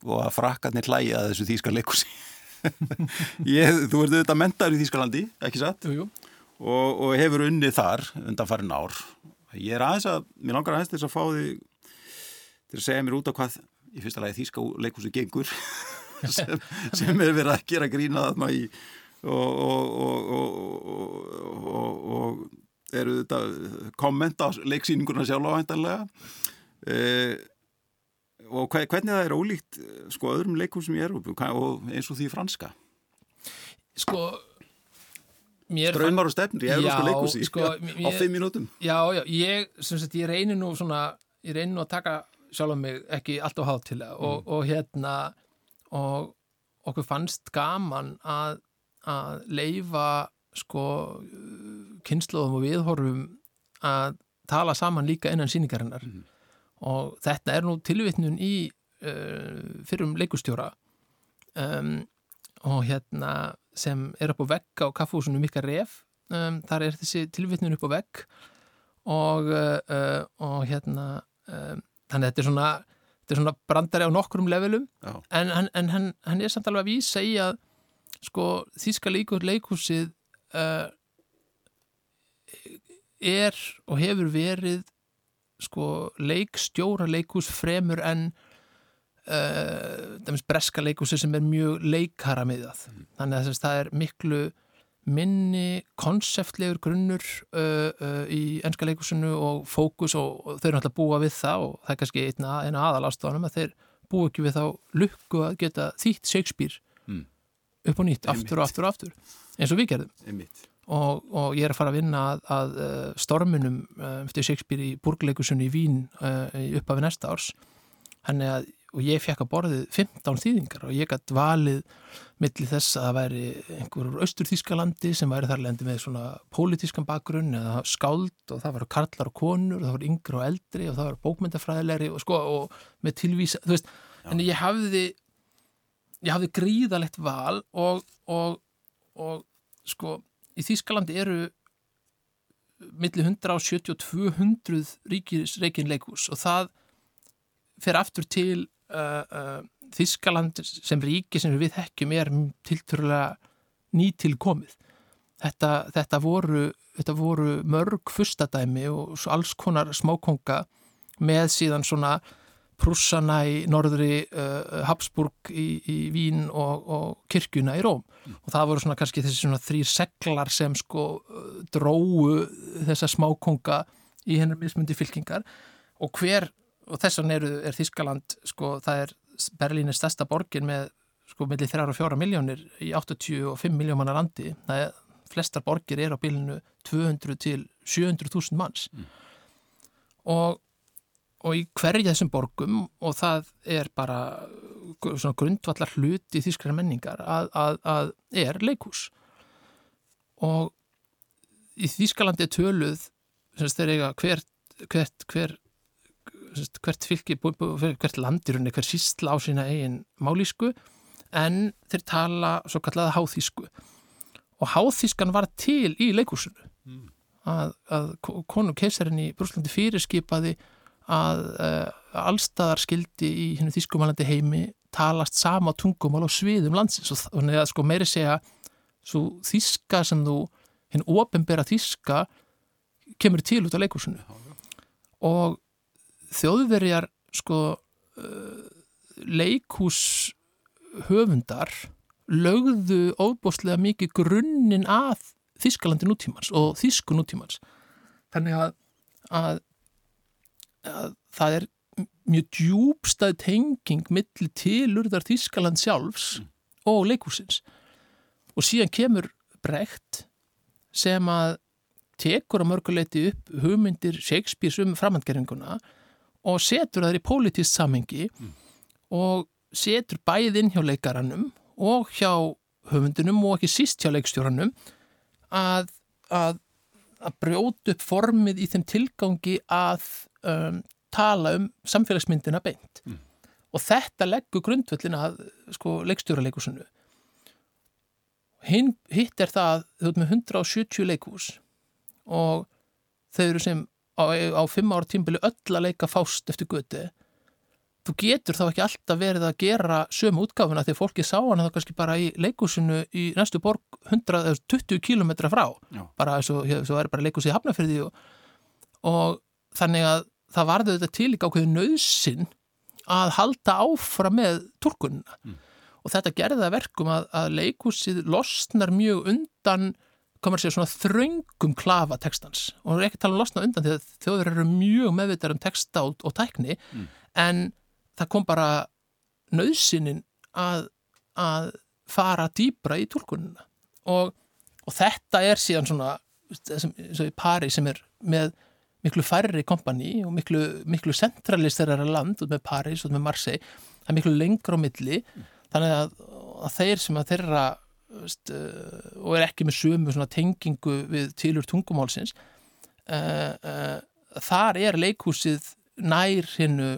og að frakkarnir hlæja að þessu þýskar leikusi þú ert auðvitað mentaður í Þýskalandi, ekki satt? Jú, jú. Og, og hefur unnið þar undan farin ár. Ég er aðeins að, mér langar aðeins þess að fá því til að segja mér út á hvað í fyrsta lagi Þýska leikusi gengur sem, sem er verið að gera grína þarna í og, og, og eru þetta kommenta leiksýninguna sjálf áhæntanlega eða og hvernig það er ólíkt sko öðrum leikúsum í Európu og eins og því franska? Sko Ströymar og stefnir í európsku leikúsi sko, á fimm mínútum Já, já, ég, sagt, ég reynir nú svona, ég reynir nú að taka sjálf á mig ekki allt á hát til það og, mm. og hérna og okkur fannst gaman að, að leifa sko kynnslóðum og viðhorfum að tala saman líka innan síningarinnar mm. Og þetta er nú tilvittnun í uh, fyrrum leikustjóra um, og hérna sem er upp á vegg á kaffhúsunum Mika Ref um, þar er þessi tilvittnun upp á vegg og, uh, og hérna um, þannig að þetta er svona, þetta er svona brandari á nokkrum levelum Já. en, en, en hann, hann er samt alveg að vísa í að sko þíska leikur leikúsið uh, er og hefur verið sko leikstjóra leikús fremur en uh, breska leikúsi sem er mjög leikara með það mm. þannig að það er miklu minni konseptlegur grunnur uh, uh, í ennska leikusinu og fókus og, og þau eru alltaf búa við það og það er kannski eina, eina aðalastónum að þeir búa ekki við þá lukku að geta þýtt Shakespeare mm. upp og nýtt, aftur og aftur og aftur eins og við gerðum og, og ég er að fara að vinna að, að uh, storminum uh, eftir Shakespeare í burgleikusinu í Vín uh, upp af næsta árs að og ég fekk að borðið 15 þýðingar og ég gætt valið millir þess að það væri einhverjur austurþískalandi sem væri þar lendi með svona pólitískan bakgrunn eða skáld og það var karlar og konur og það var yngri og eldri og það var bókmyndafræðilegri og sko og með tilvísa, þú veist, Já. en ég hafði ég hafði gríðalegt val og, og, og sko í Þískalandi eru millir 170 og 200 ríkis reikinleikus og það fer aftur til uh, uh, Þískaland sem ríki sem við þekkjum er tilturlega nýtilkomið. Þetta, þetta, voru, þetta voru mörg fyrstadæmi og alls konar smákonga með síðan svona Prussana í norðri, uh, Habsburg í, í Vín og, og kirkjuna í Róm mm. og það voru svona kannski þessi svona þrýr seglar sem sko dróu þessa smákonga í hennar mismundi fylkingar og hver og þess vegna er Þískaland sko, það er Berlín er stærsta borgin með sko millir 3-4 miljónir í 85 miljómanar landi það er flestar borgir er á bílinu 200 til 700.000 manns mm. og, og í hverja þessum borgum og það er bara svona grundvallar hlut í þýskara menningar að, að, að er leikús og í Þýskalandi er töluð þegar eiga hvert, hvert, hver hvert fylki, hvert landirunni, hver sístla á sína eigin málísku en þeir tala svo kallaða háþísku og háþískan var til í leikúsinu mm. að, að konu keisarin í Brúslandi fyrirskipaði að uh, allstaðar skildi í hennu þískumælandi heimi talast sama tungumál á sviðum landsins. Og þannig að sko meiri segja svo þíska sem þú hinn ofinbera þíska kemur til út á leikúsinu og þjóðverjar sko uh, leikús höfundar lögðu óbúslega mikið grunninn að Þískalandi nútímans og Þísku nútímans. Þannig að, að, að það er mjög djúbstað tenging millir tilurðar Þískaland sjálfs mm. og leikúsins og síðan kemur breykt sem að tekur að mörguleiti upp hugmyndir Shakespeare's um framhandgeringuna og setur það í pólitísk samengi mm. og setur bæð inn hjá leikaranum og hjá höfundunum og ekki síst hjá leikstjóranum að, að, að brjóta upp formið í þeim tilgangi að um, tala um samfélagsmyndina beint mm. og þetta leggur grundvöldin að sko, leikstjóraleikusinu hitt er það þau erum með 170 leikús og þau eru sem á, á fimm ára tímbili öll að leika fást eftir göti þú getur þá ekki alltaf verið að gera sömu útgáfuna að fólki sá hana þá kannski bara í leikúsinu í næstu borg 120 km frá Já. bara eins og það er bara leikúsið hafnafyrði og, og þannig að það varði þetta til í gákveðu nöðsin að halda áfram með turkunna mm. og þetta gerði það verkum að, að leikúsið losnar mjög undan komur sér svona þröngum klafa textans og hún er ekki að tala um losna undan því að þjóður eru mjög meðvitað um texta og, og tækni mm. en það kom bara nöðsinin að, að fara dýbra í tólkununa og, og þetta er síðan svona sem, sem í pari sem er með miklu færri kompani og miklu, miklu centralisterara land út með Paris og með Marseille. Það er miklu lengra á milli. Þannig að, að þeir sem að þeirra veist, uh, og er ekki með sömu tengingu við tilur tungumálsins uh, uh, þar er leikhúsið nær hinnu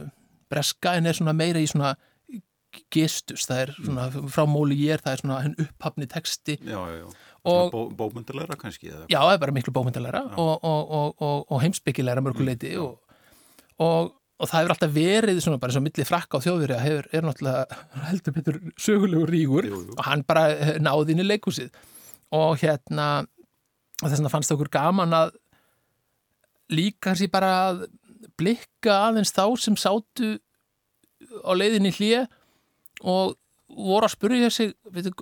breska en er meira í svona gestus, það er svona frá móli ég er, það er svona henn upphafni texti. Já, já, já, og, bómyndalæra kannski eða? Já, það er bara miklu bómyndalæra og, og, og heimsbyggilæra mörguleiti mm, og það hefur alltaf verið svona bara eins og milli frakka á þjóðveri að hefur, er náttúrulega heldur betur sögulegur ríkur jú, jú. og hann bara eh, náði inn í leikúsið og hérna þess að fannst okkur gaman að líka hansi bara að blikka aðeins þá sem sátu á leiðinni hlýja og voru að spyrja sig veitu,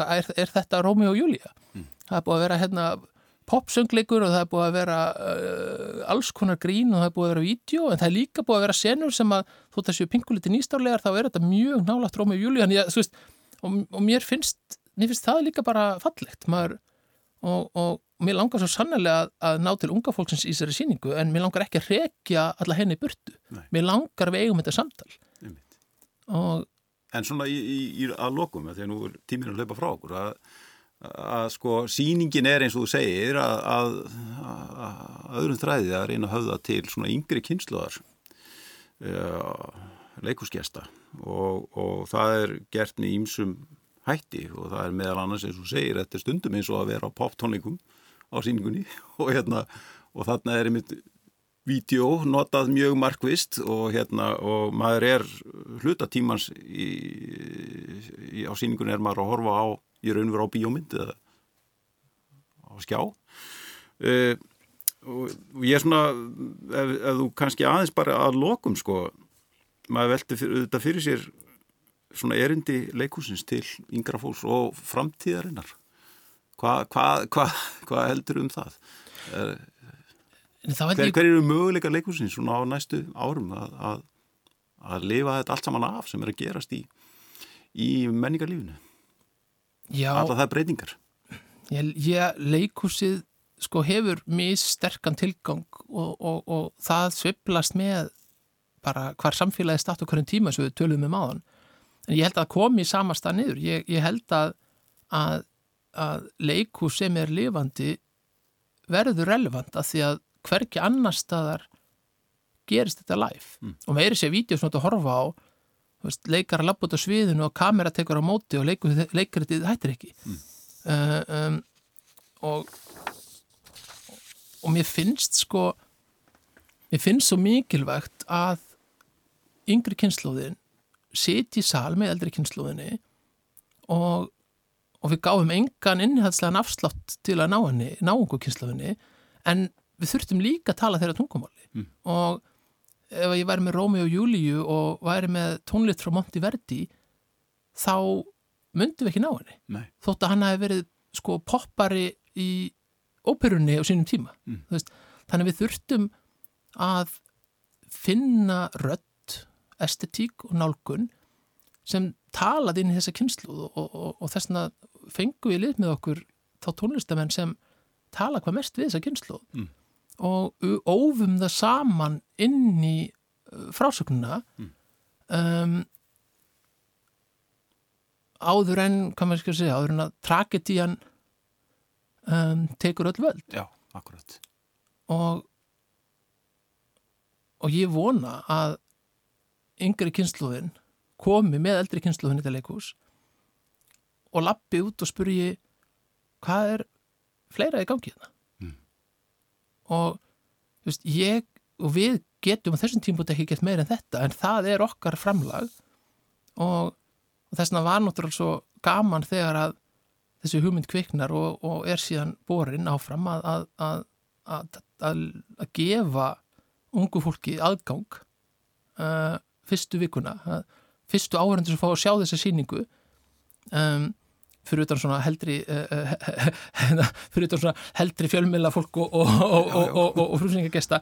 er, er þetta Rómi og Júlia mm. það er búið að vera hérna, popsöngleikur og það er búið að vera uh, alls konar grín og það er búið að vera vídeo en það er líka búið að vera senur sem að að séu pinguliti nýstárlegar þá er þetta mjög nálagt Rómi og Júlia og, og mér finnst mér finnst það líka bara fallegt maður, og, og mér langar svo sannlega að, að ná til unga fólksins í þessari síningu en mér langar ekki að rekja alla henni í burtu. Nei. mér langar við eigum þetta samtal. Og En svona í, í, í að lokum, þegar nú er tíminu að hlaupa frá okkur, að, að sko síningin er eins og þú segir að, að, að öðrum þræði að reyna að höfða til svona yngri kynsluðar uh, leikusgjesta og, og það er gert með ímsum hætti og það er meðal annars eins og þú segir, þetta er stundum eins og að vera á poptónleikum á síningunni og hérna og þarna er einmitt vídeo notað mjög markvist og hérna og maður er hlutatímans í, í, á síningunni er maður að horfa á í raun og vera á bíómynd eða á skjá uh, og, ég er svona ef, ef þú kannski aðeins bara að lokum sko maður veldi fyrir, þetta fyrir sér svona erindi leikúsins til yngra fólks og framtíðarinnar hvað hva, hva, hva heldur um það? Er, Hver, ég... hver eru möguleika leikursins svona á næstu árum að, að, að lifa þetta allt saman af sem er að gerast í, í menningarlífinu? Já. Alla það er breytingar. Ég, ég leikursið sko hefur mjög sterkan tilgang og, og, og það sveplast með bara hvar samfélagi start og hverjum tíma sem við tölum um áðan. En ég held að komi í sama stað niður. Ég, ég held að, að, að leikurs sem er lifandi verður relevant að því að hverki annar staðar gerist þetta live mm. og með er þessi vídeo sem þú horfa á veist, leikar að lappa út á sviðinu og kamera tekur á móti og leikar þetta hættir ekki mm. uh, um, og og mér finnst sko mér finnst svo mikilvægt að yngri kynnslóðin siti í sal með eldri kynnslóðinni og, og við gáum engan innhaldslegan afslátt til að ná henni, ná einhver kynnslóðinni en við þurftum líka að tala þeirra tungumáli mm. og ef ég væri með Rómi og Júliu og væri með tónlitt frá Monti Verdi þá myndum við ekki ná henni Nei. þótt að hann hafi verið sko poppari í óperunni á sínum tíma mm. veist, þannig við þurftum að finna rött, estetík og nálgun sem talaði inn í þessa kynslu og, og, og, og þess að fengu við lið með okkur þá tónlistamenn sem tala hvað mest við þessa kynslu mm og ófum það saman inn í frásögnuna mm. um, áður en hvað maður skal segja, áður en að tragedían um, tekur öll völd. Já, akkurat. Og og ég vona að yngri kynsluðin komi með eldri kynsluðin í þetta leikús og lappi út og spurji hvað er fleira í gangið það og veist, ég og við getum á þessum tímpúti ekki gett meira en þetta en það er okkar framlag. Og, og þess vegna var náttúrulega svo gaman þegar að þessi hugmynd kviknar og, og er síðan borin áfram að, að, að, að gefa ungu fólki aðgang uh, fyrstu vikuna. Fyrstu áhörundur sem fá að sjá þessa síningu um, fyrir utan svona heldri uh, fyrir utan svona heldri fjölmila fólk og, og, og, og frúsingagesta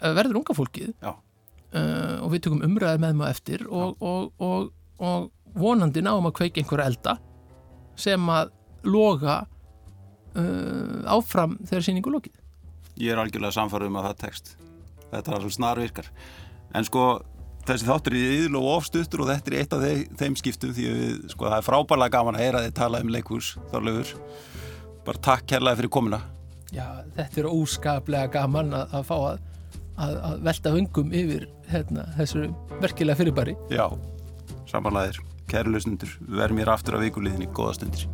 verður unga fólkið uh, og við tökum umræðið með maður eftir og, og, og, og vonandi náum að kveika einhverja elda sem að loga uh, áfram þegar síningu lokið. Ég er algjörlega samfarið um að það tekst. Þetta er alveg snar virkar. En sko, þessi þáttur er íðl og ofstuttur og þetta er eitt af þeim, þeim skiptum því að við, sko, það er frábærlega gaman að heyra þið tala um leikhús, þorlegur. Bara takk kærlega fyrir komina. Já, þetta er óskaplega gaman að, að fá að, að, að velta vöngum yfir hérna, þessu verkilega fyrirbæri. Já, samanlæðir. Kæru lausnundur, við verðum hér aftur á vikuliðinni. Góða stundir.